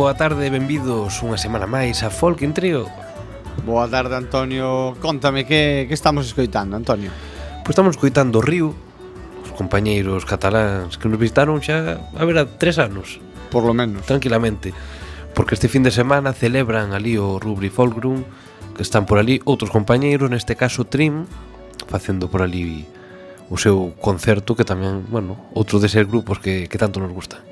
boa tarde benvidos unha semana máis a Folk en Trio Boa tarde, Antonio. Contame, que, que estamos escoitando, Antonio? Pois estamos escoitando o Río Os compañeiros cataláns que nos visitaron xa, a ver, a tres anos. Por lo menos. Tranquilamente. Porque este fin de semana celebran ali o Rubri Folkroom Que están por ali outros compañeiros, neste caso Trim Facendo por ali o seu concerto que tamén, bueno, outro de ser grupos que, que tanto nos gustan.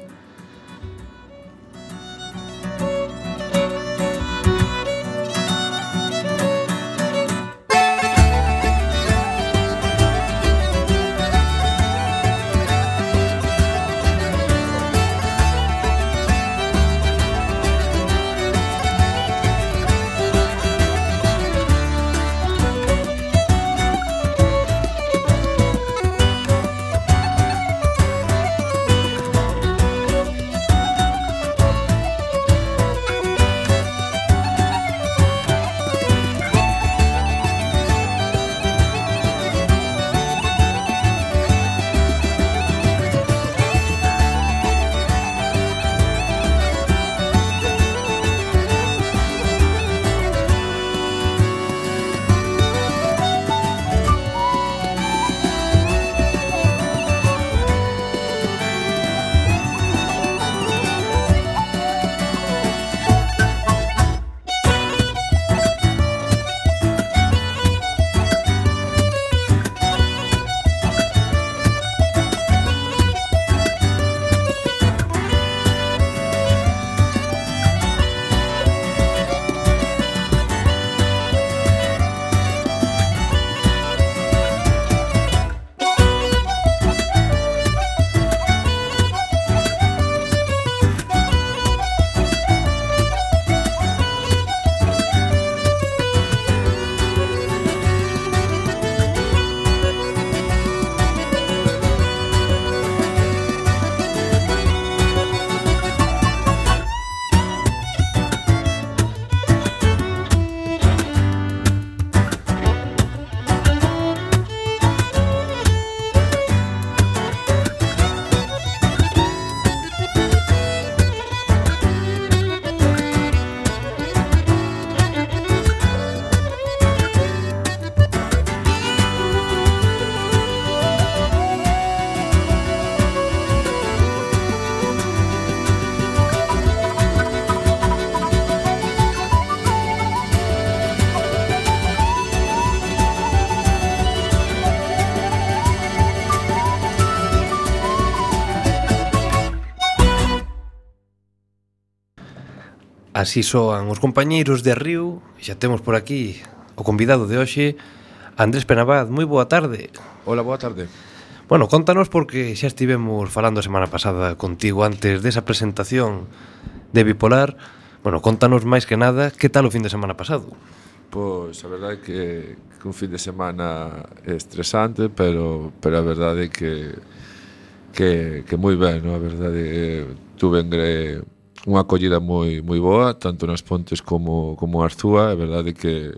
Así soan os compañeiros de Río e xa temos por aquí o convidado de hoxe, Andrés Penabad. Moi boa tarde. Hola, boa tarde. Bueno, contanos porque xa estivemos falando a semana pasada contigo antes desa presentación de Bipolar. Bueno, contanos máis que nada que tal o fin de semana pasado. Pois a verdade é que, que un fin de semana estresante, pero, pero a verdade é que que, que moi ben, no? a verdade é, tuve en, unha acollida moi moi boa, tanto nas Pontes como como Arzúa, é verdade que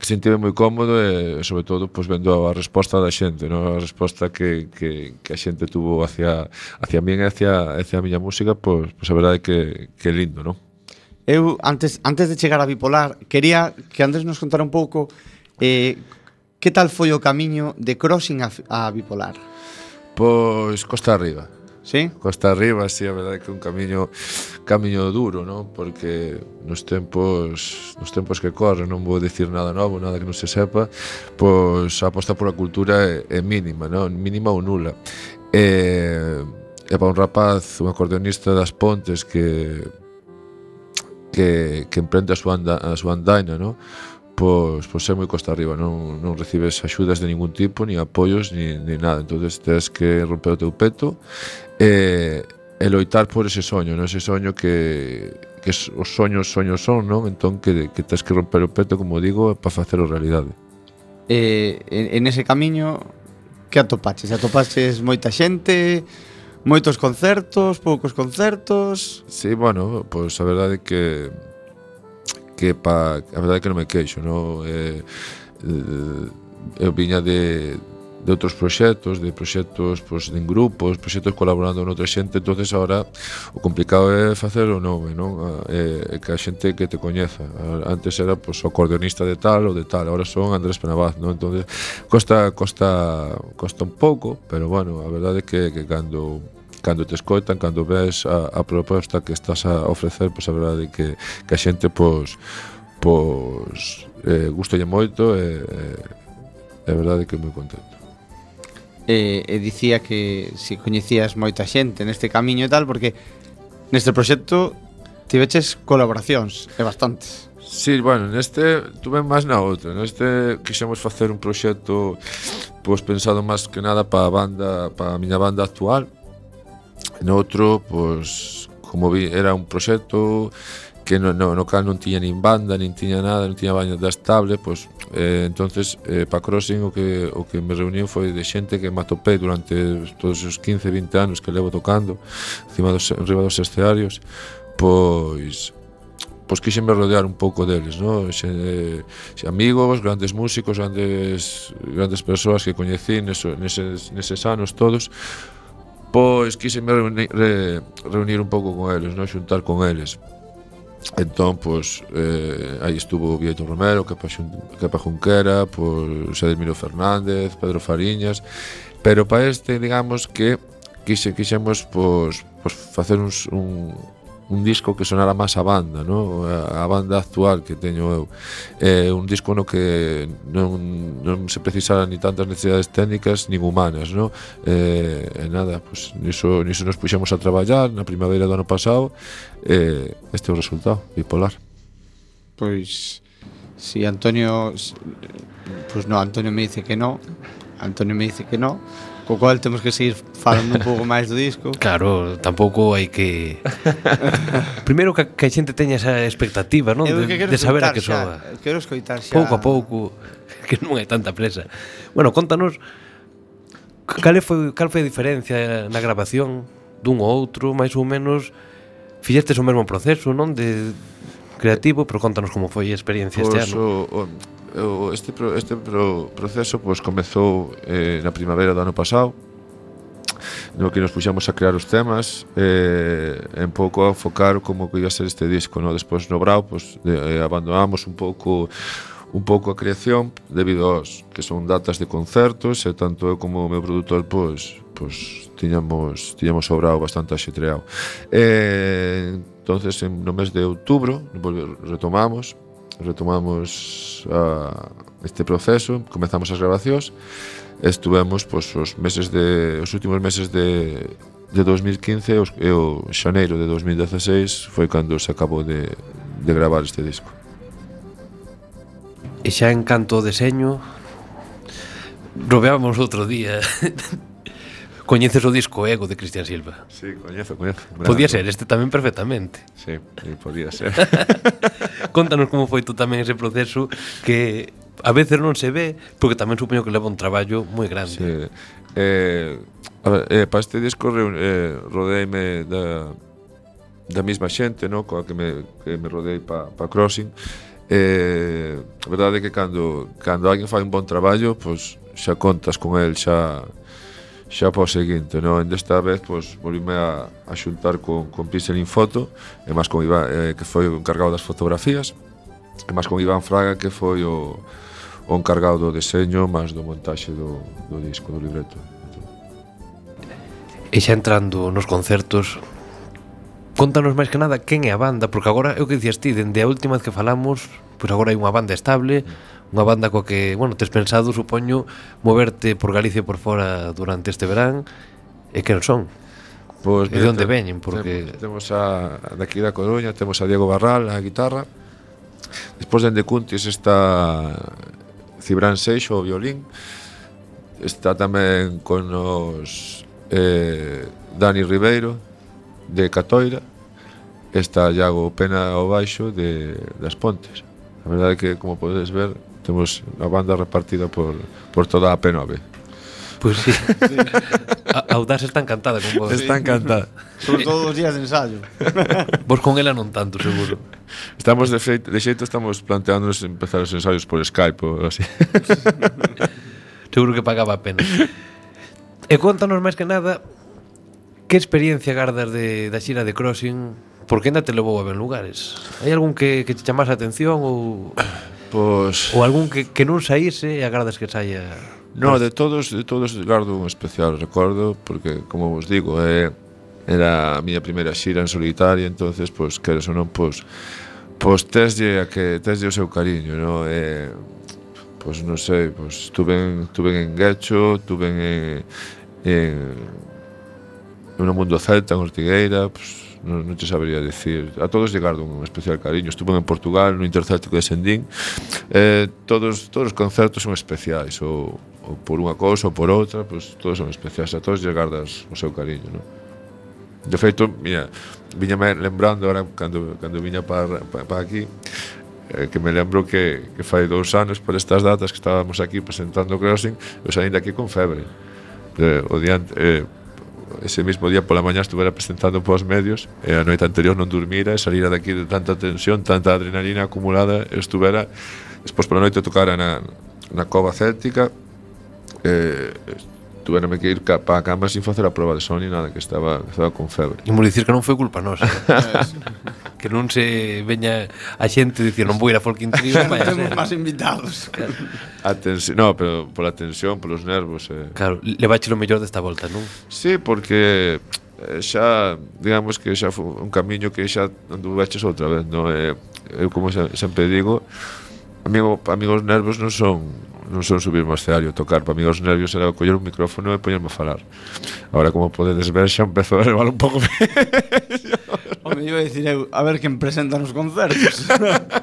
que sentive moi cómodo e sobre todo pois vendo a resposta da xente, non? a resposta que, que, que a xente tuvo hacia hacia min e hacia hacia a miña música, pois, pois a verdade que que lindo, non? Eu antes antes de chegar a bipolar, quería que Andrés nos contara un pouco eh que tal foi o camiño de Crossing a, a bipolar. Pois costa arriba Sí? Costa arriba, sí, a verdade que é un camiño camiño duro, non? Porque nos tempos nos tempos que corren, non vou dicir nada novo, nada que non se sepa, pois a aposta pola cultura é, é mínima, non? Mínima ou nula. E, e para un rapaz, un acordeonista das Pontes que que, que emprende a súa, anda, a súa andaina, non? pois, pois é moi costa arriba, non, non recibes axudas de ningún tipo, ni apoios, ni, ni nada. entonces tens que romper o teu peto e, e loitar por ese soño, non? ese soño que, que os soños soños son, non? Entón que, que tens que romper o peto, como digo, para facelo realidade. Eh, en, en ese camiño, que atopaches? Atopaches moita xente, moitos concertos, poucos concertos... Sí, bueno, pois pues, a verdade é que que pa, a verdade é que non me queixo, no? Eh, eh, eu viña de, de outros proxectos, de proxectos pois, en grupos, proxectos colaborando con outra xente, entonces agora o complicado é facer o nome, non? É, é que a xente que te coñeza. Antes era pois, o acordeonista de tal ou de tal, agora son Andrés Penabaz, non? Entonces, costa, costa, costa un pouco, pero bueno, a verdade é que, que cando cando te escoitan, cando ves a, a proposta que estás a ofrecer, pois a verdade que, que a xente pois pois eh, gustolle moito e eh, é verdade que moi contento. E, e dicía que se si coñecías moita xente neste camiño e tal porque neste proxecto tiveches colaboracións e bastantes. Sí, bueno, neste tuve máis na outra Neste quixemos facer un proxecto Pois pensado máis que nada para a banda Para a miña banda actual no outro, pois, como vi, era un proxecto que no, no, no cal non tiña nin banda, nin tiña nada, non tiña baño das tablet, pois eh, entonces eh, pa Crossing o que o que me reunín foi de xente que me atopei durante todos os 15, 20 anos que levo tocando encima dos, enriba dos escenarios, pois pois quixenme rodear un pouco deles, no? Xe, xe amigos, grandes músicos, grandes grandes persoas que coñecí neso, neses, neses anos todos, pois quíseme reunir, re, reunir un pouco con eles, non xuntar con eles. Entón, pois, eh, aí estuvo Vieto Romero, Capa, Xun, Capa Junquera, pois, Edmiro Fernández, Pedro Fariñas, pero para este, digamos que quise, quixemos pois, pois facer uns, un, un disco que sonara máis a banda, no? a banda actual que teño eu. É eh, un disco no que non, non se precisara ni tantas necesidades técnicas nin humanas. No? Eh, e nada, pues, niso, niso nos puxemos a traballar na primavera do ano pasado eh, este é o resultado, bipolar. Pois, si Antonio... Pues no, Antonio me dice que no, Antonio me dice que no, co cual temos que seguir falando un pouco máis do disco. Claro, tampouco hai que Primeiro que, que a xente teña esa expectativa, non? De, que de saber a que soa. Xa, quero escoitar xa. Pouco a pouco, que non hai tanta presa. Bueno, contanos cal foi cal foi a diferencia na grabación dun ou outro, máis ou menos fixestes o mesmo proceso, non? De creativo, pero contanos como foi a experiencia pues, este pois ano. O, o, o este pro, este pro, proceso pois comezou eh, na primavera do ano pasado no que nos puxamos a crear os temas eh, en pouco a focar como que iba a ser este disco no? despois no Brau pois, eh, abandonamos un pouco un pouco a creación debido aos que son datas de concertos e tanto eu como o meu produtor pois, pois tiñamos tiñamos o Brau bastante axetreado eh, entonces en, no mes de outubro retomamos retomamos a, este proceso, comezamos as grabacións, estuvemos pois, os meses de os últimos meses de de 2015 os, e o xaneiro de 2016 foi cando se acabou de, de gravar este disco. E xa en canto ao deseño, robeamos outro día Coñeces o disco Ego de Cristian Silva? Sí, coñezo, coñezo. Podía ser este tamén perfectamente. Sí, podía ser. Contanos como foi tú tamén ese proceso que a veces non se ve, porque tamén supoño que leva un traballo moi grande. Sí. Eh, a ver, eh, para este disco eh, rodeime da, da mesma xente, no? coa que me, que me rodei para pa Crossing, eh, a verdade é que cando, cando alguén fai un bon traballo, pois xa contas con el, xa, xa para o seguinte, non? Desta vez, pois, volvime a, a xuntar con, con Pixel Infoto, e máis con Iván, eh, que foi o encargado das fotografías, e máis con Iván Fraga, que foi o, o encargado do deseño, máis do montaxe do, do disco, do libreto. E xa entrando nos concertos, Contanos máis que nada quen é a banda, porque agora é o que dicías ti, dende a última vez que falamos, pois agora hai unha banda estable, mm unha banda coa que, bueno, tes pensado, supoño, moverte por Galicia e por fora durante este verán, e que non son? Pois, e de onde veñen? Porque... Temos a, daqui da Coruña, temos a Diego Barral, a guitarra, despois dende Cuntis está Cibran Seixo, o violín, está tamén con os eh, Dani Ribeiro, de Catoira, está Iago Pena ao baixo de das Pontes. A verdade é que, como podedes ver, Temos a banda repartida por, por toda a P9. Pois sí. sí. A, Audaz está encantada con vos. Está encantada. Sobre todo os días de ensayo. Vos con ela non tanto, seguro. Estamos de, feito, de xeito estamos planteándonos empezar os ensaios por Skype ou así. seguro que pagaba a pena. E contanos máis que nada que experiencia gardas de, da xira de Crossing porque ainda te levou a ben lugares. Hai algún que, que te chamase a atención ou... Pois... Ou algún que, que non saíse e agardas que saia... No, de todos, de todos gardo un especial recordo, porque, como vos digo, é, era a miña primeira xira en solitario, entonces, pois, queres ou non, pois, pois teslle a que teslle o seu cariño, no? E, pois non sei, pois estuve, estuve en Guecho, estuve en, en, en no mundo celta, en Ortigueira, pois non, non te sabría decir. A todos llegaron un especial cariño. Estuve en Portugal, no Intercéltico de Sendín. Eh, todos, todos os concertos son especiais, ou, ou por unha cousa ou por outra, pues, todos son especiais. A todos llegardas o seu cariño, non? De feito, mira, viña me lembrando ahora cando, cando viña para, para, para aquí, eh, que me lembro que, que fai dous anos por estas datas que estábamos aquí presentando Crossing, eu saín aquí con febre. Eh, o diante, eh, ese mismo día pola mañá estuvera presentando pos medios e a noite anterior non dormira e salira daqui de tanta tensión, tanta adrenalina acumulada estuvera, despois pola noite tocara na, na cova céltica eh, tuverame que ir ca, pa a cama sin facer a prova de son ni nada, que estaba, que estaba con febre. Imos dicir que non foi culpa nosa. que non se veña a xente dicir non vou ir a Folkin Trio non temos máis invitados Atención, no, pero pola tensión, polos nervos eh. claro, levaxe lo mellor desta volta, non? Sí, porque eh, xa digamos que xa foi un camiño que xa anduveches outra vez no? Eh, eu como sempre digo amigo, amigos nervos non son non son subir ao escenario tocar para mí os nervios era coller un micrófono e poñerme a falar agora como podedes ver xa empezo a levar un pouco Home, iba a dicir eu, a ver quen presenta nos concertos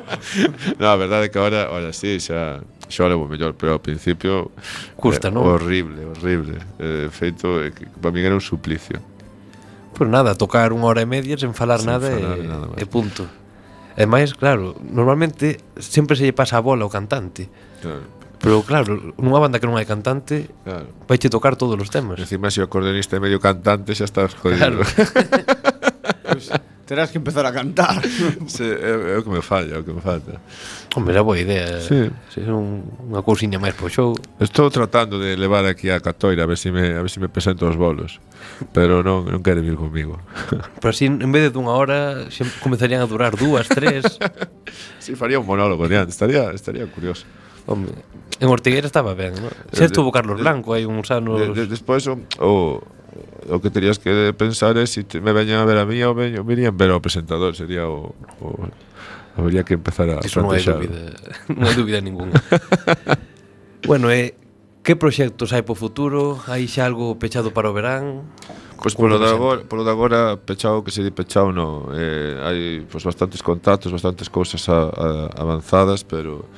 non, a verdade é que agora, ahora sí, xa xa levo mellor, pero ao principio custa, eh, non? Horrible, horrible. Eh, feito eh, que para mí era un suplicio. Pois pues nada, tocar unha hora e media sen falar sen nada, falar, e, nada máis. e punto. E máis, claro, normalmente sempre se lle pasa a bola ao cantante. Claro. Pero claro, nunha banda que non hai cantante claro. Vaiche tocar todos os temas. Encima se o acordeonista é medio cantante Xa estás jodido. Claro. pues, Terás que empezar a cantar. Sí, é, é o que me falla, é o que me falta. Hombre, era boa idea. Sí. sí un, Unha cousinha máis pro show. Estou tratando de levar aquí a Catoira A ver se si me, a ver si me presento os bolos Pero non, non quere vir comigo Pero así, en vez de dunha hora comezarían a durar dúas, tres. Si, sí, faría un monólogo, Estaría, estaría curioso. Hombre. en Ortigueira estaba ben, non? Se eh, estuvo Carlos Blanco hai uns anos... De, de, despois o, o, o que terías que pensar é se si me veñan a ver a mí ou veño, virían ver ao presentador, sería o, o Habría que empezar a Iso non hai dúbida, non hai dúbida ninguna. bueno, eh, que proxectos hai para o futuro? Hai xa algo pechado para o verán? Pois pues polo de agora, polo de agora pechado que se di pechado no, eh, hai pois, pues, bastantes contactos, bastantes cousas a, a, avanzadas, pero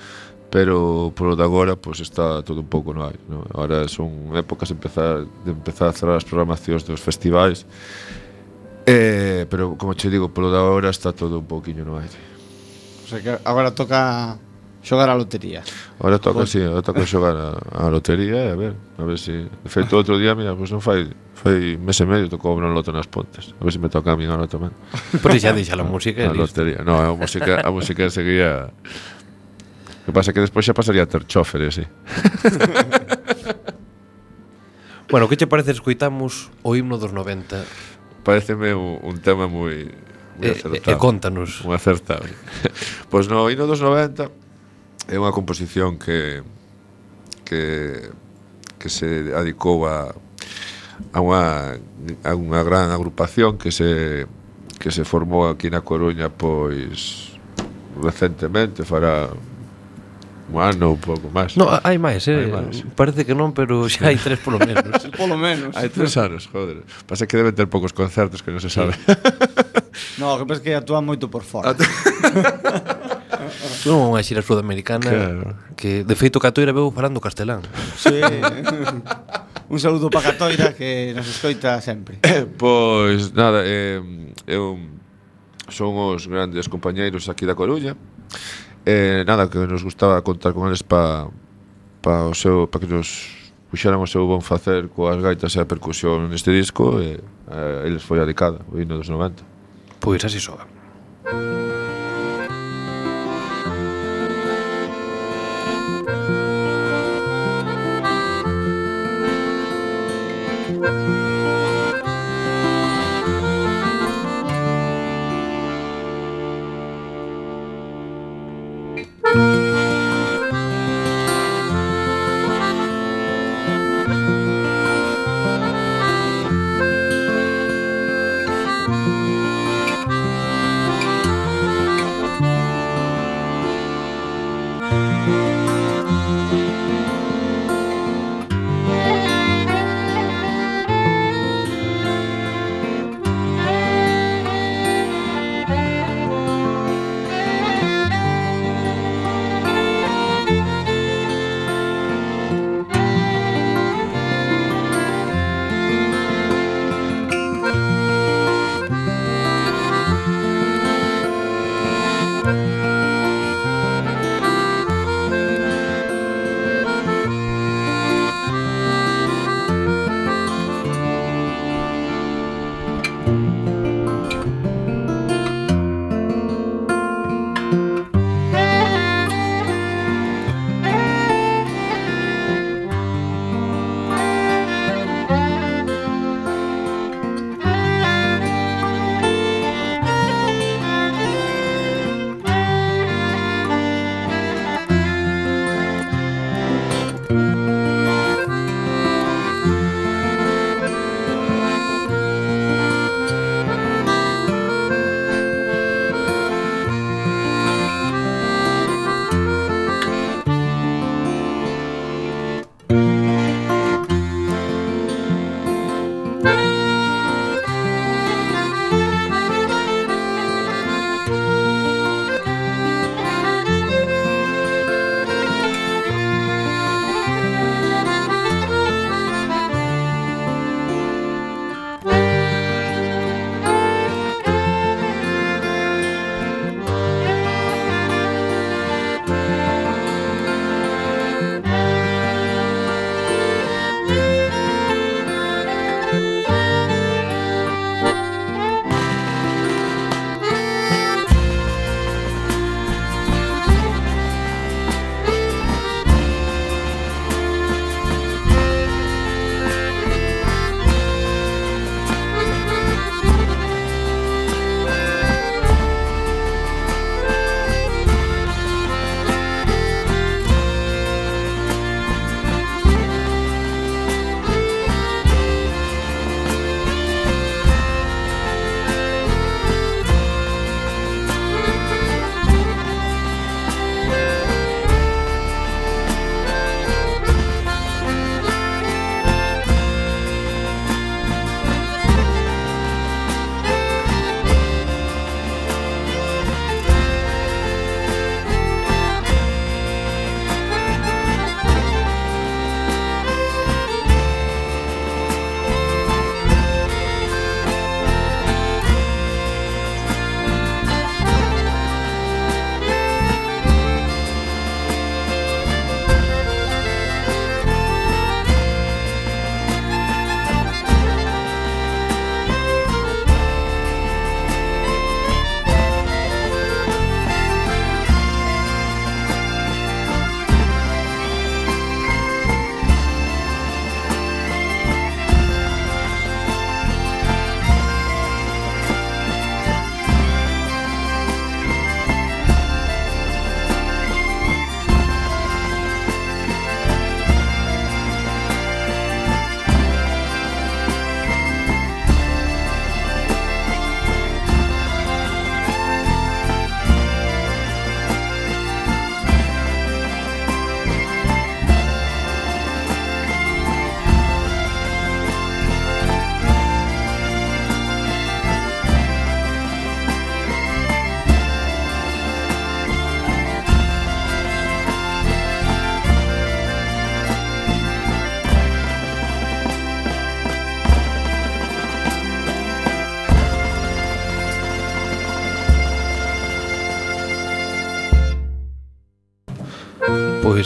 pero polo de agora pois está todo un pouco no aire, non? Agora son épocas de empezar de empezar a cerrar as programacións dos festivais. Eh, pero como che digo, polo de agora está todo un pouquiño no aire. O sea que agora toca xogar a lotería. Agora toca, si, sí, agora toca xogar a, a lotería e a ver, a ver se... Si... De feito, outro día, mira, pois pues non fai, fai mes e medio tocou un loto nas pontes. A ver se si me toca a mí agora tamén. Pois xa deixa a música. A, a lotería. No, a música, a música seguía que pasa que despois xa pasaría a ter chofer así. bueno, que che parece escoitamos o himno dos 90? Pareceme un tema moi moi acertado. E, e contanos. Moi acertado. pois pues no himno dos 90 é unha composición que que que se adicou a a unha a unha gran agrupación que se que se formou aquí na Coruña pois recentemente fará ano ou pouco máis. No, hai máis, eh? Hai máis. Parece que non, pero xa hai tres polo menos. polo menos. Hai tres anos, joder. Pasa que deben ter poucos concertos que non se sabe. no, que pasa que actúa moito por fora. Non unha xira sudamericana claro. que de feito Catoira veu falando castelán. Sí. Un saludo para Catoira que nos escoita sempre. Eh, pois nada, eh, eu son os grandes compañeiros aquí da Coruña eh, nada, que nos gustaba contar con eles para pa o seu, para que nos puxeran o seu bon facer coas gaitas e a percusión neste disco e eh, eles foi a decada, o hino dos 90. Pois así soa. Música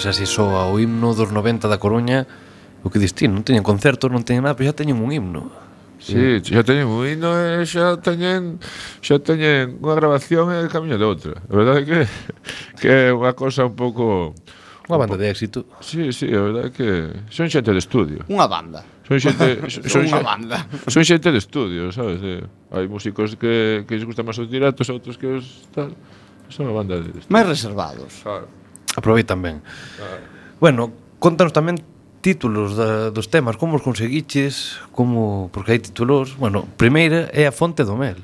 pois así soa o himno dos 90 da Coruña, o que dis ti, non teñen concertos, non teñen nada, pero xa teñen un himno. Sí, xa teñen un himno e xa teñen xa teñen unha grabación e camiño de outra. A verdade é que que é unha cosa un pouco Unha banda de éxito. Sí, sí, a verdade é que son xente de estudio. Unha banda. Son xente son, unha banda. Son xente de estudio, sabes? De, hai músicos que que les gustan máis os directos, outros que os tal. Son unha banda de estudio. Máis reservados. Claro. Aproveitan ben. Bueno, contanos tamén títulos da, dos temas, como os conseguiches, como porque hai títulos, bueno, primeira é a fonte do mel.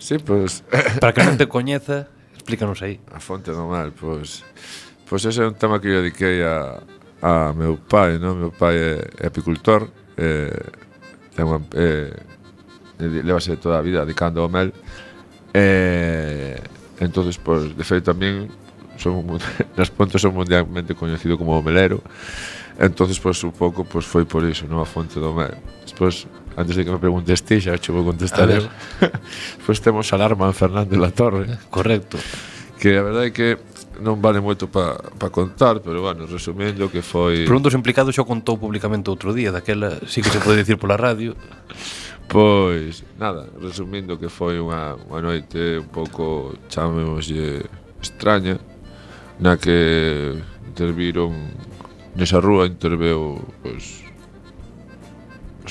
Sí, pois pues... para que non te coñeza, explícanos aí. A fonte do mel, pois pois ese é un tema que eu dediquei a a meu pai, non? Meu pai é, é apicultor, eh, ten unha, eh, levase toda a vida dedicando ao mel. Eh, entonces, pois, de feito, a min son un, nas Pontes son mundialmente coñecido como o melero. Entonces, pois, pues, un pouco, pois, pues, foi por iso, non? A fonte do mel. Despois, antes de que me preguntes ti, xa che vou contestar eu. pois temos a en Fernández La Torre. Correcto. Que a verdade é que non vale moito para pa contar, pero bueno, resumindo que foi... Por un dos implicados xa contou públicamente outro día, daquela sí que se pode dicir pola radio. Pois, nada, resumindo que foi unha, unha noite un pouco, chamémoslle extraña, na que interviron nesa rúa interveu pois,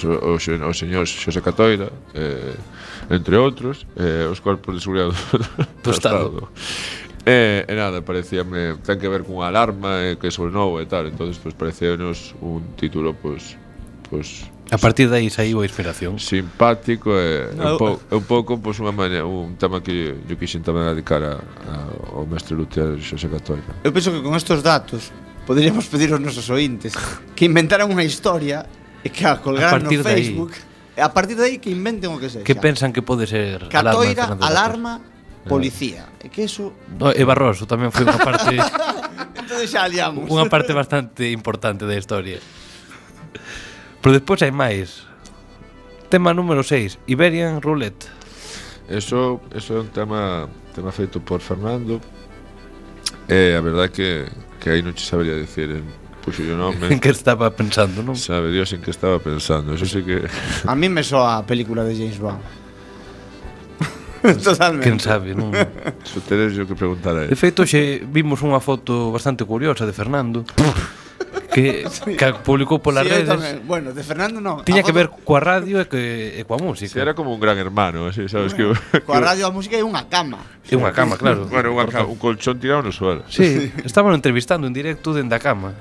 o, sen, o señor Xosé Catoira eh, entre outros eh, os corpos de seguridade do, do Estado. E, eh, e nada, parecíame ten que ver cunha alarma eh, que sonou e tal. Entonces pois, pues, parecenos un título pues, pues, A partir de aí saiu a inspiración. Simpático e no. un, po, un pouco pois pues, unha maña, un tema que eu quixen tamén dedicar a, a, ao mestre Lutero Xosé Católica. Eu penso que con estes datos poderíamos pedir aos nosos ointes que inventaran unha historia e que a colgaran a no Facebook. Aí, a partir de aí que inventen o que sexa. Que pensan que pode ser Catoira, alarma, alarma eh. policía. E que eso... No, e Barroso tamén foi unha parte... entón xa aliamos. Unha parte bastante importante da historia. Pero despois hai máis. Tema número 6, Iberian Roulette. Eso, eso é un tema tema feito por Fernando. E eh, a verdade que que aí non che sabería dicir en puxo o nome. en que estaba pensando, non? Sabe Dios en que estaba pensando. Eso sí que A mí me soa a película de James Bond. Totalmente. Quen sabe, non? Eso tedes yo que preguntar a él. De feito, xe vimos unha foto bastante curiosa de Fernando que, que publicou polas sí, redes. Tamén. Bueno, de Fernando non. Tiña que ver coa radio e, que, e coa música. Sí, era como un gran hermano, así, sabes bueno, que coa radio a música e unha cama. E unha cama, claro. bueno, unha cama, un colchón tirado no suelo. Sí, estaban entrevistando en directo dende a cama.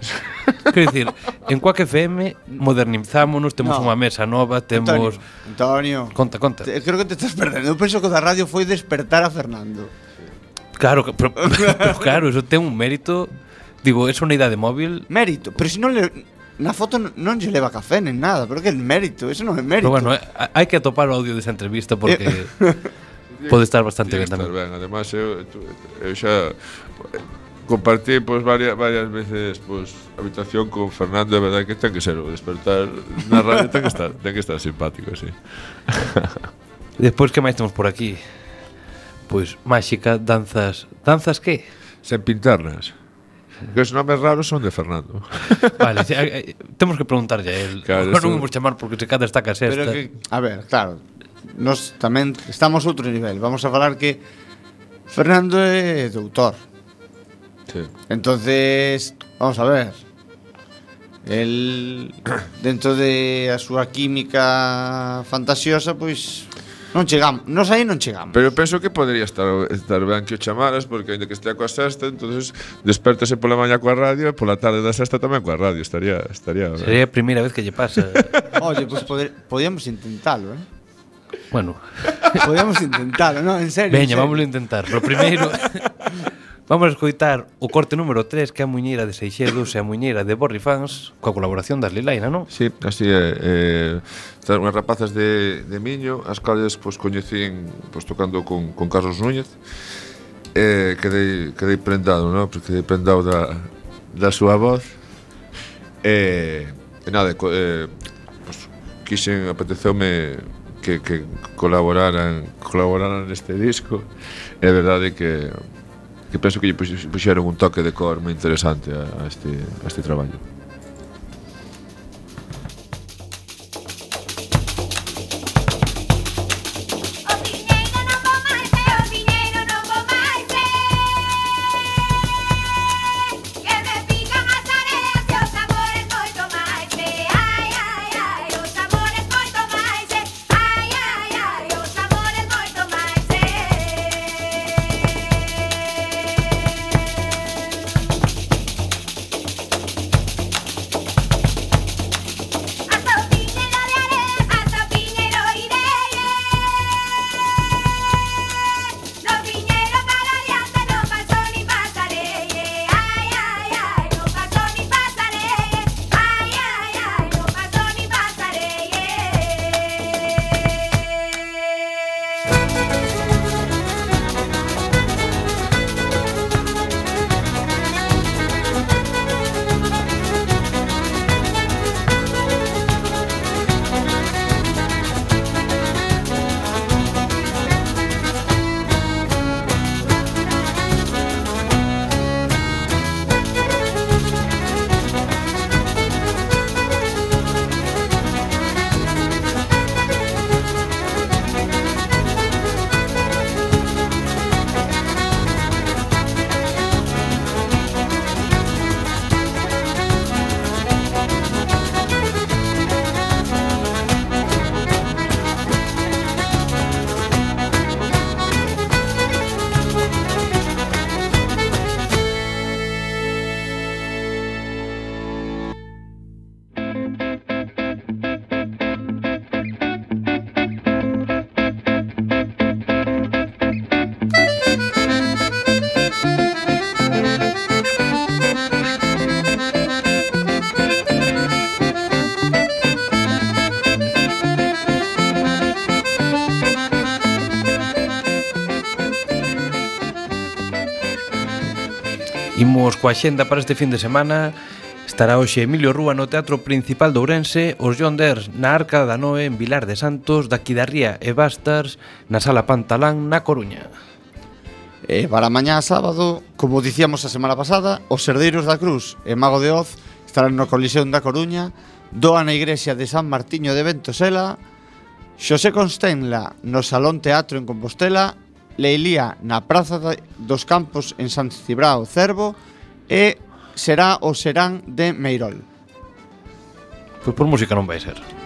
Quero dicir, en Quack FM modernizámonos, temos no. unha mesa nova, temos Antonio. Antonio. Conta, conta. Te, creo que te estás perdendo. Eu penso que o da radio foi despertar a Fernando. Claro, pero, pero claro, eso ten un mérito Digo, es una idade móvil. Mérito, pero se si non le na foto non se leva café nen nada, pero que é mérito, eso non é mérito. Pero bueno, eh, hai que atopar o audio desa entrevista porque pode estar bastante ben tamén. Ben. Además, eu, eu xa compartí pois, varias, varias veces pois, habitación con Fernando, é verdade que ten que ser o despertar na radio, ten que estar, ten que estar simpático, sí. Despois que máis temos por aquí? Pois máxica, danzas, danzas que? Sen pintarnas. Que os nomes raros son de Fernando. Vale, si, eh, eh, temos que preguntarlle a él. Claro, non vamos chamar porque se cada está que Pero esta. que, a ver, claro, nos tamén estamos outro nivel. Vamos a falar que Fernando é doutor. Sí. Entonces, vamos a ver. El dentro de a súa química fantasiosa, pois Non chegamos, nos aí non chegamos. Pero penso que podería estar estar ben que o chamaras porque aínda que estea coa sexta, entonces despertase pola mañá coa radio e pola tarde da sexta tamén coa radio, estaría estaría ben. Sería a primeira vez que lle pasa. Oye, pois pues poder, podíamos intentalo, eh? Bueno, podíamos intentalo, no, en serio. Veña, vamos a intentar. Lo primeiro Vamos a escoitar o corte número 3 que é a muñeira de Seixedos e a muñeira de Borrifans coa colaboración das Lilaina, non? Sí, así é. Eh, unhas rapazas de, de Miño, as cales pois, coñecín pois, tocando con, con Carlos Núñez eh, quedei, quedei prendado, non? Porque quedei prendado da, da súa voz e, eh, e nada, eh, pois, quixen, apeteceume que, que colaboraran colaboraran neste disco é verdade que que penso que lle puxeron un toque de cor moi interesante a este, a este traballo. coa xenda para este fin de semana Estará hoxe Emilio Rúa no Teatro Principal de Ourense, os John Ders na Arca da Noe en Vilar de Santos, da Quidarría e Bastars na Sala Pantalán na Coruña. E para mañá sábado, como dicíamos a semana pasada, os Herdeiros da Cruz e Mago de Oz estarán no Coliseum da Coruña, doa na Igrexa de San Martiño de Ventosela, Xosé Constenla no Salón Teatro en Compostela, Leilía na Praza dos Campos en San Cibrao Cervo, e será o serán de Meirol. Pois por música non vai ser.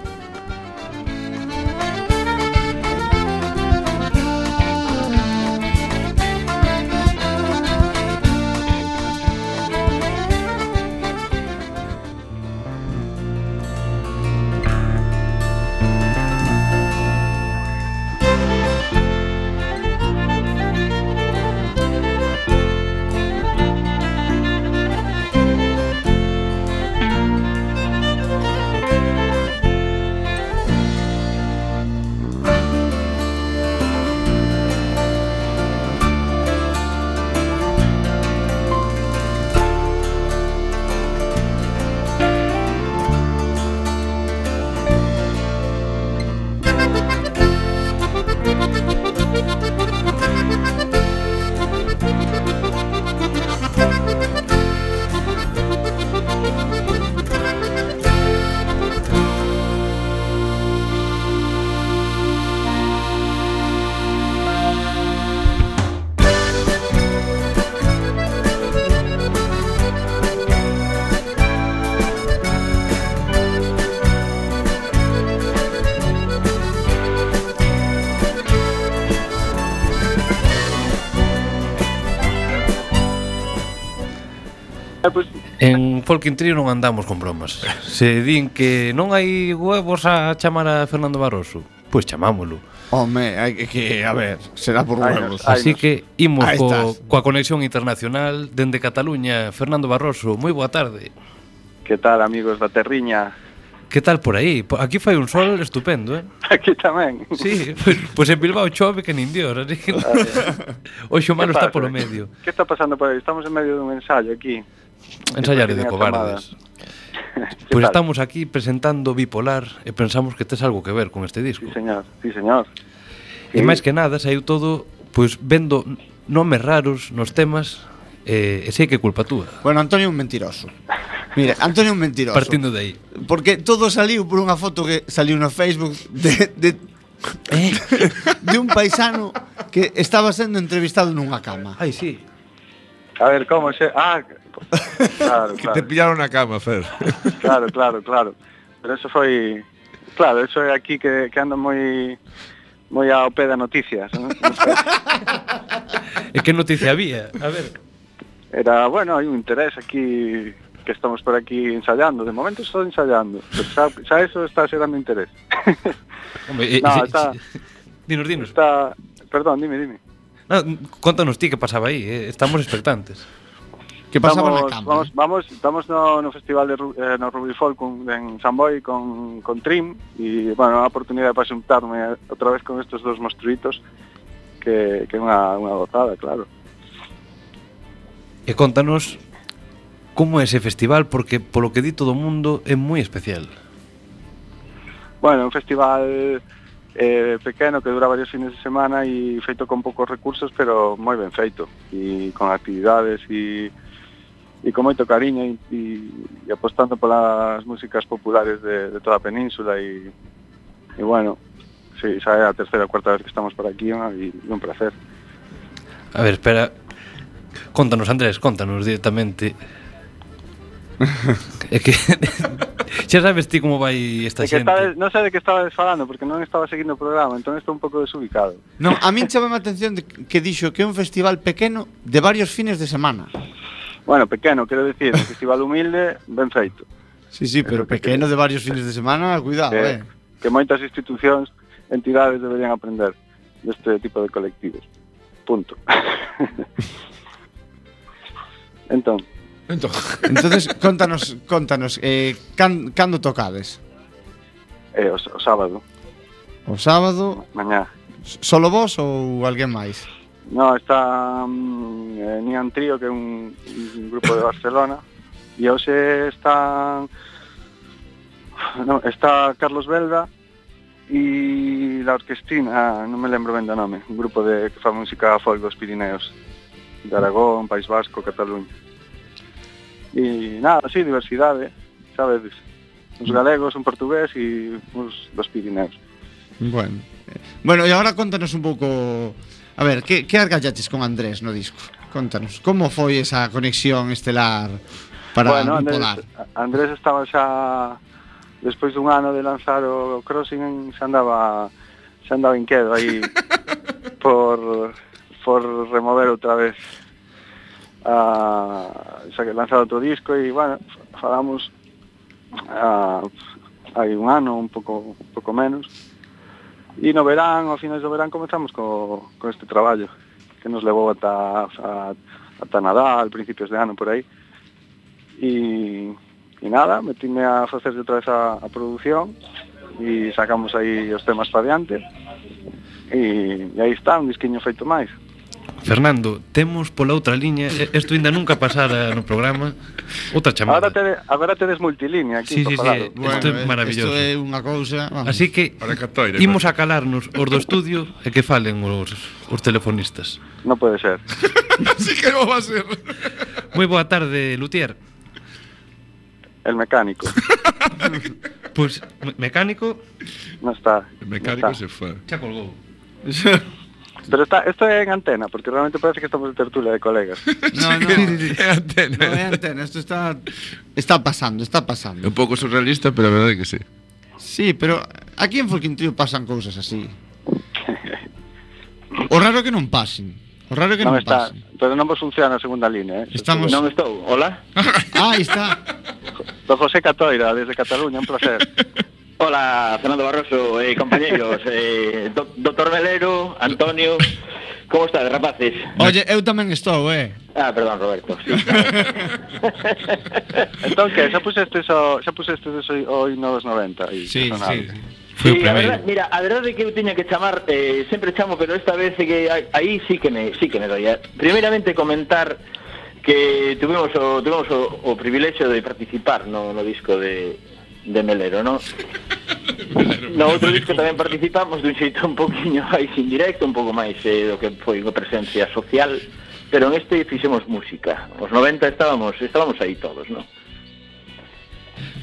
porque entre non andamos con bromas. Se din que non hai huevos a chamar a Fernando Barroso, pois chamámolo. Home, hai que, a ver, será por huevos. Así que imos Ahí co, estás. coa conexión internacional dende Cataluña, Fernando Barroso, moi boa tarde. Que tal, amigos da Terriña? Que tal por aí? Aquí fai un sol estupendo, eh? Aquí tamén. Sí, pois pues, pues en Bilbao chove que nin dios, así que... Oxe, o malo está polo medio. Que está pasando por aí? Estamos en medio dun ensaio aquí ensayar de cobardes. Pois pues estamos aquí presentando Bipolar e pensamos que tes algo que ver con este disco. Sí, señor, sí, señor. Sí. E máis que nada saiu todo pois pues, vendo nomes raros nos temas eh, e sei que culpa túa. Bueno, Antonio é un mentiroso. Mire, Antonio é un mentiroso. Partindo de aí. Porque todo saliu por unha foto que saliu no Facebook de, de Eh? de un paisano que estaba sendo entrevistado nunha cama. Ai, sí. A ver, como se... Ah, Claro, que claro. te pillaron a cama, Fer. Claro, claro, claro. Pero eso foi... Claro, eso é aquí que, que ando moi moi ao pé da noticias. ¿no? e que noticia había? A ver. Era, bueno, hai un interés aquí que estamos por aquí ensayando. De momento estou ensayando. Pero xa, xa eso está xerando interés. Hombre, eh, no, está, dinos, dinos. Está, perdón, dime, dime. Ah, no, contanos ti que pasaba aí. Eh? Estamos expectantes. Que pasaba estamos, na cama? Vamos, eh? vamos, estamos no, no festival de eh, no Ruby Folk con, en Boi con, con Trim e, bueno, a oportunidade para xuntarme outra vez con estes dos monstruitos que, que é unha, unha gozada, claro. E contanos como é ese festival, porque polo que di todo o mundo é moi especial. Bueno, un festival eh, pequeno que dura varios fines de semana e feito con poucos recursos, pero moi ben feito. E con actividades e e con moito cariño e, e, e apostando polas músicas populares de, de toda a península e, e bueno, sí, xa é a terceira ou cuarta vez que estamos por aquí ¿no? e un placer. A ver, espera. Contanos, Andrés, contanos directamente. é que xa sabes ti como vai esta xente. Estaba, non sei de que estaba falando porque non estaba seguindo o programa, entón estou un pouco desubicado. Non, a min chamame a atención de que dixo que é un festival pequeno de varios fines de semana. Bueno, pequeno, quero dicir, festival humilde, ben feito. Sí, sí, pero pequeno de varios fines de semana, cuidado, eh. eh. Que moitas institucións, entidades deberían aprender deste tipo de colectivos. Punto. entón. Entón. Entonces, contanos, contanos, eh, can, cando tocades? Eh, o, o sábado. O sábado? Mañá. Solo vos ou alguén máis? No, está um, eh, Nian Trío, que é un, un grupo de Barcelona, e hoxe están no, está Carlos Belda e la Orquestina, non me lembro ben do nome, un grupo de que fa música folk dos Pirineos, de Aragón, País Vasco, Cataluña. E nada, sí, diversidade, sabedes, uns galegos, un portugués uns dos Pirineos. Bueno. eh, Bueno, e agora contanos un pouco A ver, que, que argallaches con Andrés no disco? Contanos, como foi esa conexión estelar para bueno, bipolar? Andrés, Andrés estaba xa despois dun ano de lanzar o Crossing xa andaba xa andaba inquedo aí por por remover outra vez a, xa que lanzado outro disco e bueno, falamos a, hai un ano, un pouco un pouco menos E no verán, ao finais do verán, comezamos co, co este traballo, que nos levou ata, a, ata Nadal, principios de ano, por aí. E, e nada, metime a facer outra vez a, a produción, e sacamos aí os temas para diante, e, e aí está, un disquiño feito máis. Fernando, temos pola outra liña, isto ainda nunca pasara no programa, outra chamada. Agora, te, agora tedes multilínea aquí. Sí, sí, sí, isto bueno, eh, é maravilloso. Isto é unha cousa... Vamos, Así que catoire, imos a calarnos os do estudio e que falen os, os telefonistas. Non pode ser. Así que non va a ser. Moi boa tarde, Lutier. El mecánico. pois, pues, mecánico... Non está. El mecánico no está. se foi. Xa colgou. Pero está, esto é en antena, porque realmente parece que estamos en tertulia de colegas. no, no, é antena. No é antena, isto está está pasando, está pasando. É un pouco surrealista, pero a verdade é que sí. Sí, pero aquí en Folquintío pasan cousas así. O raro é que non pasen. O raro é que non, non está, pasen. Pero non vos funciona a segunda línea, eh? Estamos... Non estou, hola? ah, está. Do José Catoira, desde Cataluña, un placer. Hola, Fernando Barroso e eh, compañeiros, eh, do, doctor Velero, Antonio, como estás, rapaces? Oye, eu tamén estou, eh. Ah, perdón, Roberto. Sí. entón, que, xa puseste so, xa puseste eso hoy nos 90 aí. Sí, sí, sí. Foi sí, a primeiro. Verdad, mira, a verdade é que eu tiña que chamar, eh, sempre chamo, pero esta vez que aí sí que me, sí que me doía. Eh. Primeiramente comentar que tuvimos o, tuvimos o, o privilexio de participar no, no disco de de Melero, ¿no? No outro disco tamén participamos dun xeito un poquinho máis indirecto, un pouco máis eh, do que foi unha presencia social, pero en este fixemos música. Os 90 estábamos, estábamos aí todos, non?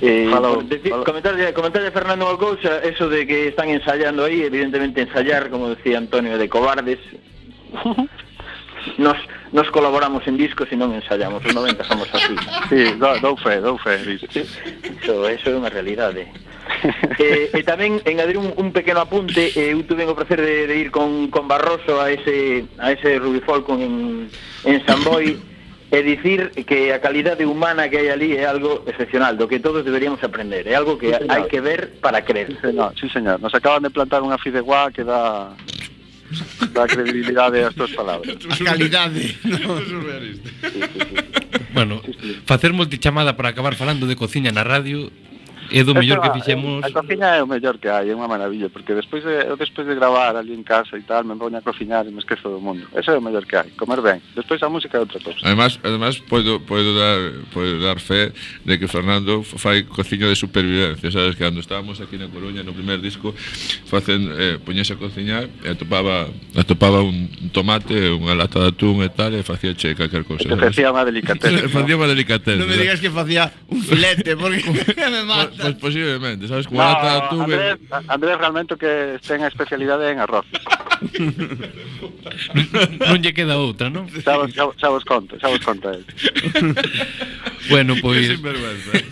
Eh, Hello. decir, Hello. Comentarle, comentarle a Fernando unha cousa Eso de que están ensayando aí Evidentemente ensayar, como decía Antonio de Cobardes Nos nos colaboramos en discos e non ensayamos, os 90 somos así. Sí, dou, dou fe, dou fe. Sí. Eso é unha realidade. eh, e tamén engadir un, un pequeno apunte, eh, eu tuve o placer de, de ir con, con Barroso a ese a ese Ruby Falcon en, en San Boi e dicir que a calidade humana que hai ali é algo excepcional, do que todos deberíamos aprender, é algo que sí, hai que ver para creer. Sí, señor, sí, señor. nos acaban de plantar unha fideuá que dá da credibilidade as túas palabras. A calidade. No. Bueno, facer multichamada para acabar falando de cociña na radio É do mellor que fixemos. Eh, a cociña é o mellor que hai, é unha maravilla, porque despois de, eu despois de gravar ali en casa e tal, me poño a cociñar e me esquezo do mundo. Ese é o mellor que hai, comer ben. Despois a música é outra cosa. Además, además podo, podo, dar, podo dar fe de que Fernando fai cociño de supervivencia, sabes? Que cando estábamos aquí na Coruña no primer disco, facen, eh, poñese a cociñar e atopaba, atopaba un tomate, unha lata de atún e tal, e facía che calquer cousa. E facía unha delicatez. facía unha delicatez. Non me digas que facía un filete, porque me mato. Pois pues, posiblemente, sabes como no, ata tuve. Andrés, Andrés realmente que ten a especialidade en arroces. non lle queda outra, non? Xa, vos, xa, xa vos conto, xa vos conto. bueno, pois... Pues...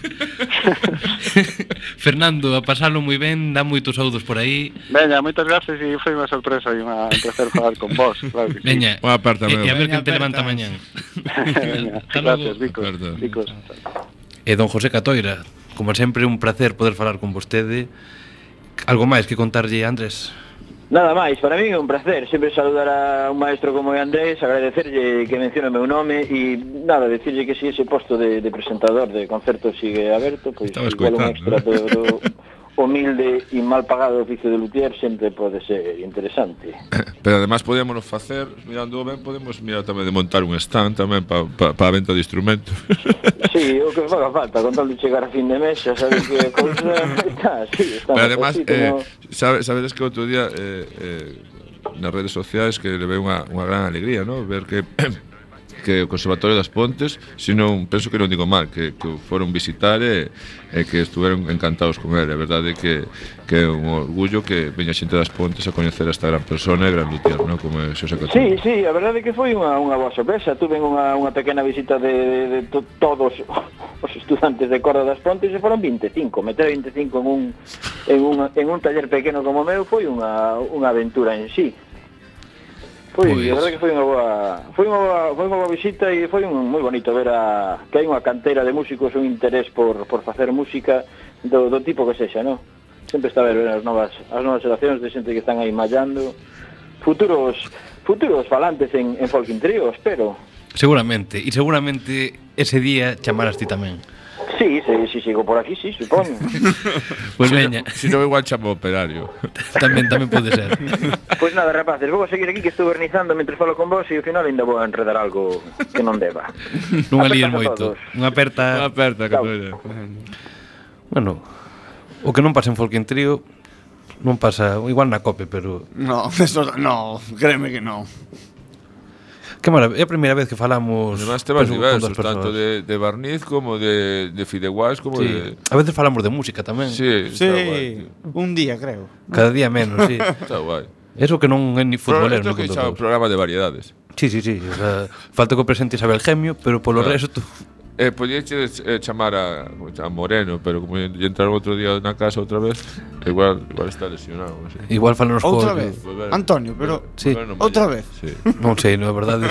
Fernando, a pasalo moi ben, dá moitos saúdos por aí. Veña, moitas gracias e foi unha sorpresa e unha placer falar con vos, claro que Veña, sí. Boa aperta, e, e a ver quen te levanta mañán. gracias, Vico. Vicos. E don José Catoira, Como sempre, un placer poder falar con vostede. Algo máis que contarlle, Andrés? Nada máis, para mí é un placer sempre saludar a un maestro como é Andrés, agradecerlle que menciona o meu nome e nada, decirlle que si ese posto de, de presentador de concerto sigue aberto, pois Estaba igual un extra do, do humilde e mal pagado oficio de luthier sempre pode ser interesante. Pero además podíamos facer, mirando ben, podemos mirar tamén de montar un stand tamén para pa, pa a venta de instrumentos. Sí, o que faga falta, con tal de chegar a fin de mes, xa sabes que cousa... nah, sí, está Pero además, así, eh, como... sabedes que outro día eh, eh, nas redes sociais que levei unha, unha gran alegría, ¿no? ver que que o Conservatorio das Pontes, senón, penso que non digo mal, que, que foron visitar e, e que estuveron encantados con ele. A verdade é que, que é un orgullo que veña xente das Pontes a coñecer a esta gran persona e gran luthier, non? Como é Xosé Catón. Sí, sí, a verdade é que foi unha, unha boa sorpresa. Tuve unha, unha pequena visita de, de, de to, todos os estudantes de Corda das Pontes e foron 25. Meter 25 en un, en un, en un taller pequeno como meu foi unha, unha aventura en sí. Foi, pois. a verdade que foi unha boa, foi unha boa, foi unha boa visita e foi un, moi bonito ver a, que hai unha cantera de músicos un interés por, por facer música do, do tipo que sexa, non? Sempre está a ver as novas, as novas xeracións de xente que están aí mallando, futuros futuros falantes en, en Folkin Trio, espero. Seguramente, e seguramente ese día chamarás ti tamén. Sí, se, si sigo por aquí, sí, supoño. Pois pues veña. Si non, igual chamo operario. tamén, tamén pode ser. Pois pues nada, rapaces, vou a seguir aquí que estou vernizando mentre falo con vos e ao final ainda vou a enredar algo que non deba. Non alíes moito. Unha aperta. Unha aperta, que Bueno, o que non pasa en Folkin Trio non pasa, igual na cope, pero... No, eso, no, créeme que non. Que maravilla, é a primeira vez que falamos Además temas pues, diversos, tanto de, de barniz como de, de fideuás como sí. de... A veces falamos de música tamén. Sí, sí guay, tío. un día creo. Cada día menos, sí. Está guai. Eso que non é ni futbolero Pero que xa o programa de variedades. Sí, sí, sí o sea, Falta que o presente Isabel Gemio Pero polo claro. resto Eh, podíache eh, chamar a, a Moreno, pero como lle entraron outro día na casa outra vez, igual, igual está lesionado. Así. Igual falanos co... Outra vez, volver, Antonio, pero... Volver, sí. Volver outra vez. Sí. non sei, non é verdade.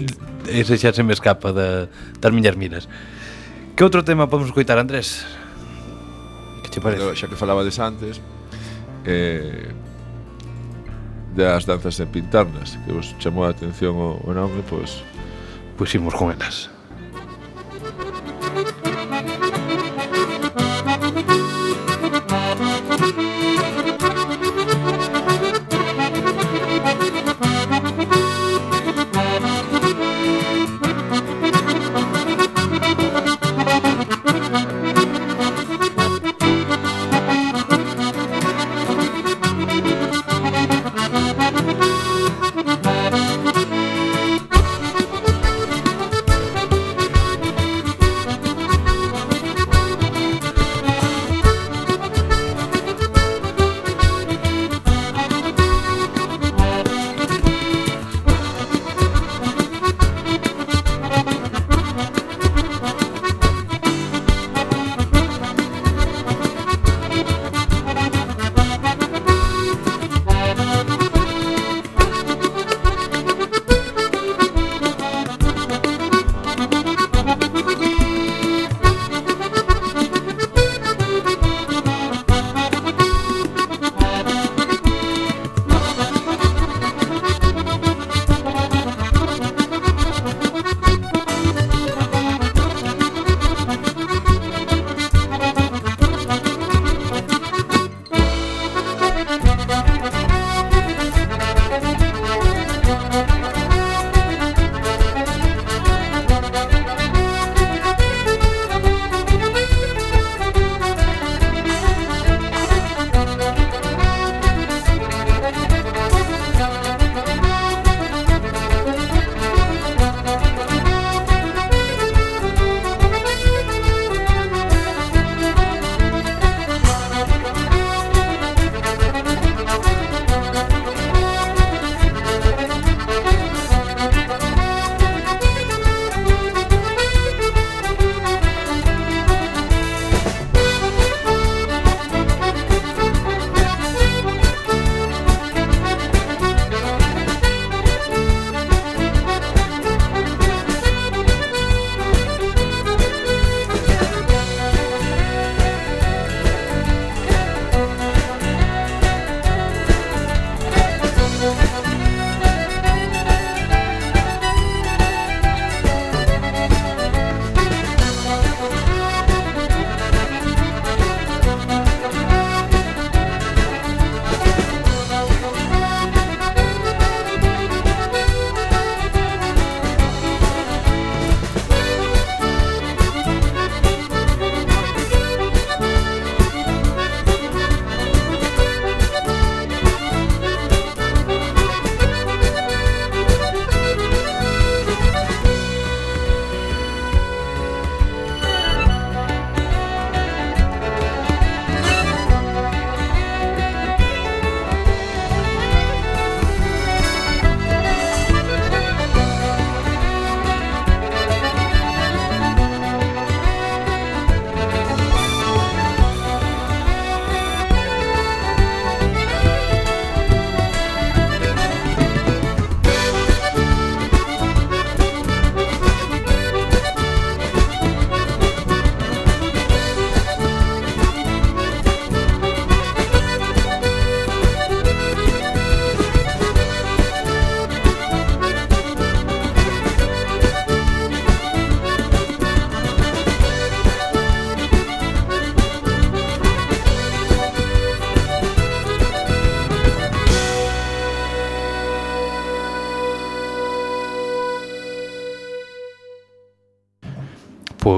Ese xa se me escapa da, das miñas miras. Que outro tema podemos coitar, Andrés? Que che parece? Pero, xa que falabades antes, eh, das danzas en pintarnas, que vos chamou a atención o, o nome, pois... Pues, pois imos con elas.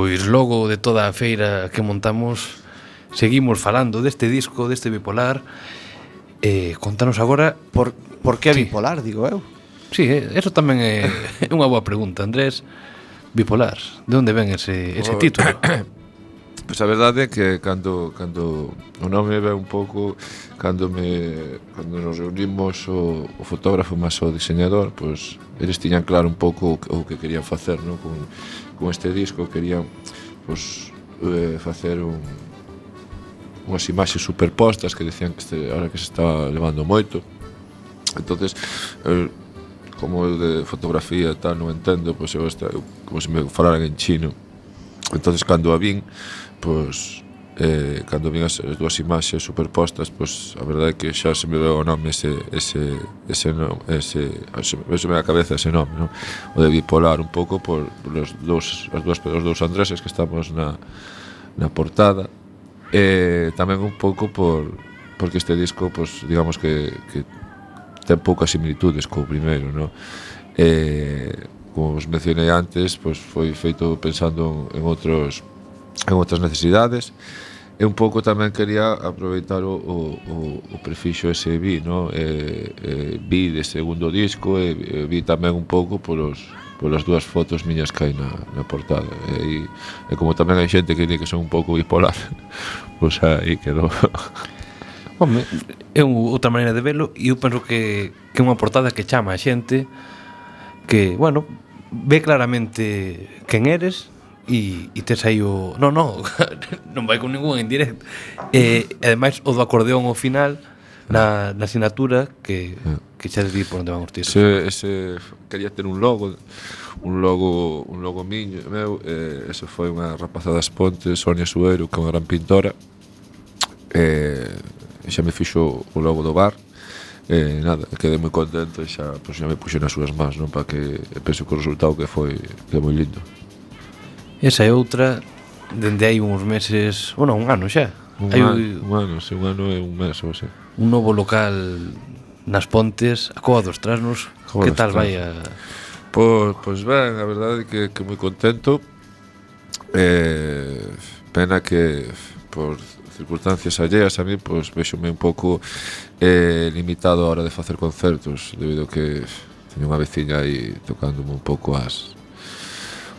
Pois logo de toda a feira que montamos Seguimos falando deste disco, deste bipolar eh, Contanos agora Por, por que sí. bipolar, digo eu? Sí, eh, eso tamén é, é unha boa pregunta, Andrés Bipolar, de onde ven ese, ese título? Pois a verdade é que cando, cando o nome ve un pouco cando me cando nos reunimos o, o fotógrafo mas o diseñador, pois eles tiñan claro un pouco o, o que querían facer, non? Con, con este disco querían pois eh, facer un unhas imaxes superpostas que decían que este, ahora que se estaba levando moito entonces eh, como eu de fotografía tal non entendo pois eu, esta, eu como se me falaran en chino entonces cando a vin, pois eh, cando vin as, as dúas imaxes superpostas, pois a verdade é que xa se me veu o nome ese ese ese no, ese, ese me veu a cabeza ese nome, ¿no? O de bipolar un pouco por, por os dous as dúas os dous Andreses que estamos na na portada. E eh, tamén un pouco por porque este disco, pois digamos que que ten poucas similitudes co primeiro, no? Eh, como vos mencionei antes, pois foi feito pensando en outros en outras necesidades. E un pouco tamén quería aproveitar o, o, o, o prefixo ese vi, no? Eh, eh, vi de segundo disco e eh, vi tamén un pouco polos polas dúas fotos miñas que hai na, na portada. E, e, e como tamén hai xente que di que son un pouco bipolar pois aí quedou. Home, é outra maneira de velo e eu penso que, que é unha portada que chama a xente que, bueno, ve claramente quen eres e, e tes aí o... Non, non, non vai con ningún en directo. E, eh, ademais, o do acordeón ao final na, na asignatura que, que xa di por onde van os tiros. Ese, ese, quería ter un logo, un logo, un logo miño, meu, eh, eso foi unha rapazada das Pontes, Sonia Suero, que é unha gran pintora, eh, xa me fixo o logo do bar, eh, nada, quedei moi contento e xa, pois, xa me puxo nas súas más non? para que penso que o resultado que foi que é moi lindo Esa é outra dende hai uns meses, bueno, un ano xa Un, hai, an, un ano, se un ano é un mes ou así Un novo local nas Pontes, a Coa dos Trasnos Coa Que dos tal Trasnos. vai a... Pois, pois ben, a verdade é que, que moi contento eh, Pena que por circunstancias alleas a mí, pois vexome un pouco eh, limitado a hora de facer concertos, debido que teño unha veciña aí tocándome un pouco as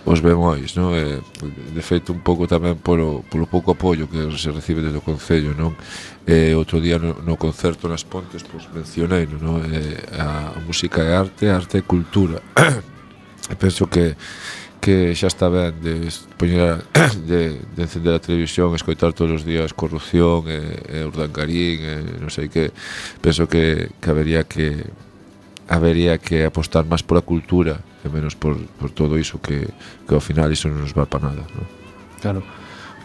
os bemois, non? E, eh, de feito, un pouco tamén polo, polo pouco apoio que se recibe desde o Concello, non? E, outro día no, no concerto nas Pontes, pois, mencionei, non? E, eh, a música é arte, a arte é cultura. e penso que que xa está ben de poñer de, de encender a televisión, escoitar todos os días corrupción e, e urdangarín, e non sei que penso que, que habería que habería que apostar máis pola cultura e menos por, por todo iso que, que ao final iso non nos va para nada, non? Claro.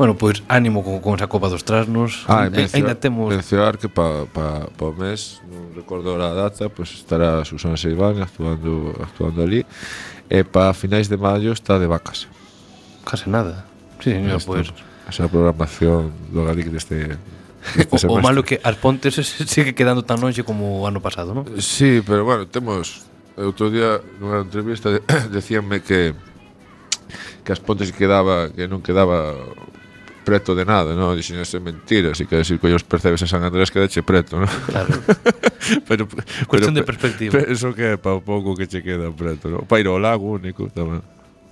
Bueno, pois ánimo con, con esa Copa dos Trasnos. Ah, e, mencionar, temos... mencionar que para pa, pa o mes, non recordo a data, pois pues estará Susana Seiván actuando, actuando ali. E para finais de maio está de vacas. Case nada. Sí, señor, pois. Pues. Esa programación do Galic deste, Este o, o malo que as pontes sigue quedando tan longe como o ano pasado, non? Sí, pero bueno, temos outro día nunha entrevista de, decíanme que que as pontes quedaba que non quedaba preto de nada, non? Dixen, eso é mentira, así que decir que os percebes a San Andrés que dache preto, non? Claro. pero, Cuestión pero, de perspectiva. Pero eso que é pa pouco que che queda preto, non? Pa ir ao lago único tamén.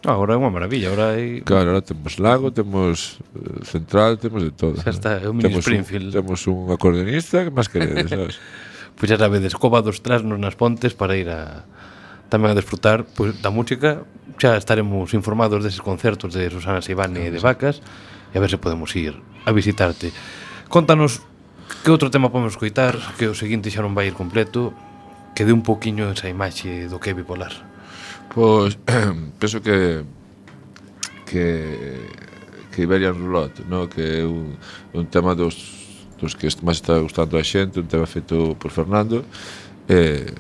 No, agora é unha maravilla, agora hai... Claro, agora temos lago, temos eh, central, temos de todo. Xa está, é un mini temos Springfield. Un, temos un acordeonista, que máis queredes, sabes? pois pues xa sabedes, cova dos trasnos nas pontes para ir a tamén a desfrutar pois, pues, da música. Xa estaremos informados deses concertos de Susana Sibani e de Vacas. Sí e a ver se podemos ir a visitarte. Contanos que outro tema podemos coitar, que o seguinte xa non vai ir completo, que dé un poquinho esa imaxe do que é bipolar. Pois, penso que que que Iberian Roulette, no? que é un, un tema dos dos que máis está gustando a xente, un tema feito por Fernando, e eh,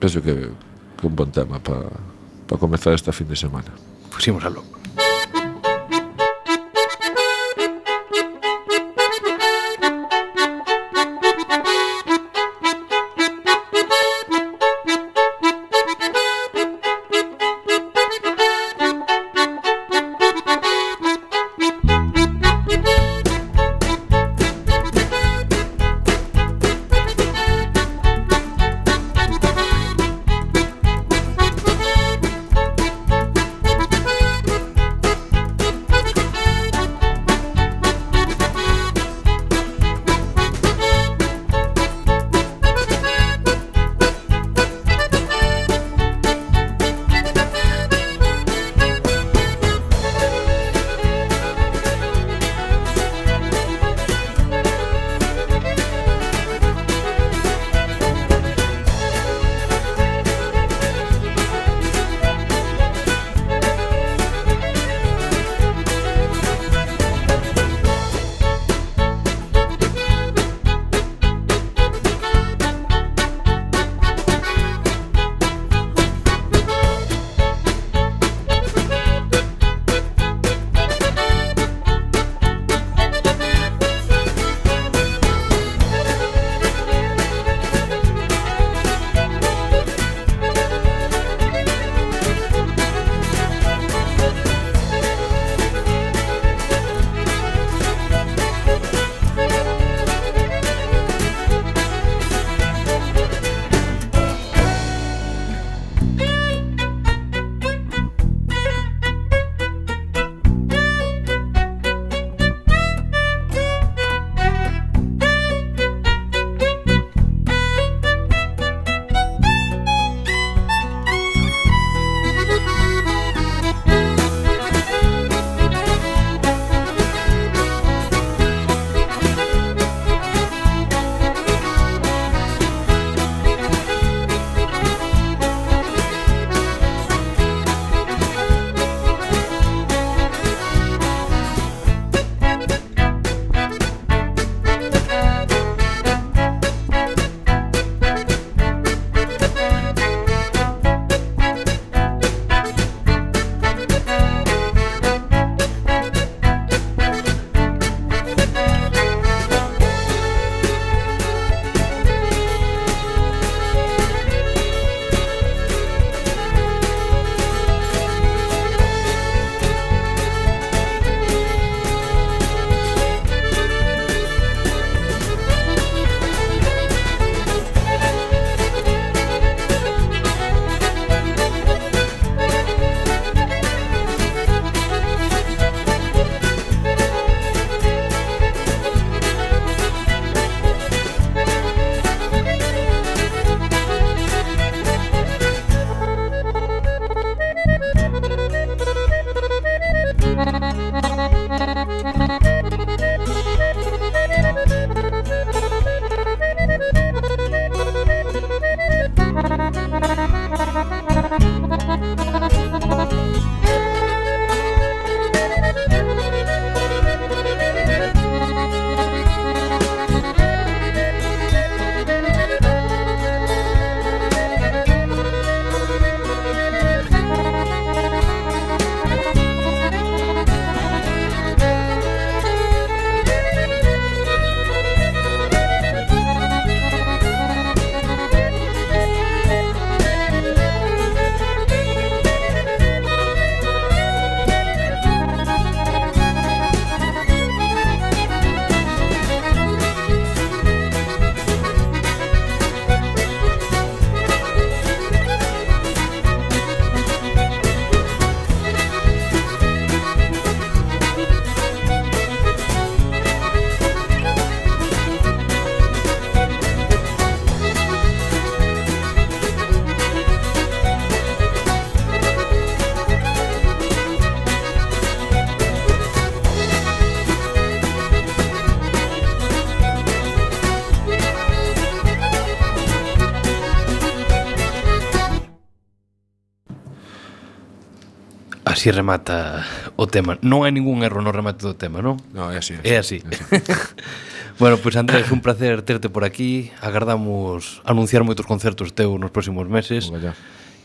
penso que, que un bon tema para pa comezar esta fin de semana. Pois imos a logo. Así remata o tema. Non hai ningún erro no remate do tema, non? Non, é así. É así. É así. Bueno, pois pues, Andrés, un placer terte por aquí. Agardamos anunciar moitos concertos teu nos próximos meses. Vaya.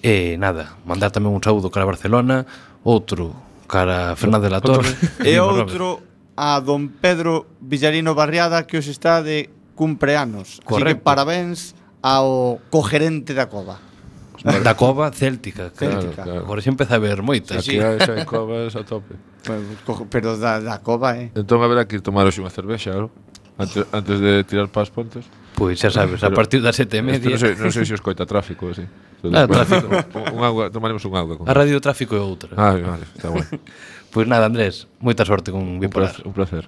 E eh, nada, mandar tamén un saúdo cara a Barcelona, outro cara a Fernández de la Torre. e outro a don Pedro Villarino Barriada que os está de cumpleanos. Correcto. Así que parabéns ao cogerente da cova. Da cova céltica, claro, céltica. Claro. Agora xa empeza a ver moitas. Aquí sí. Xa covas a tope. Pero, pero da, da cova, eh? Entón haberá que ir tomar hoxe unha cervexa, ¿no? antes, antes de tirar para as pontes. Pois pues, xa sabes, pero, a partir das sete e media. Non sei, non sei se os coita tráfico, así. Ah, tráfico. un agua, tomaremos un agua. Con... A radio tráfico é outra. Ah, vale, está bueno. pois pues nada, Andrés, moita sorte con un bipolar. Placer, un placer.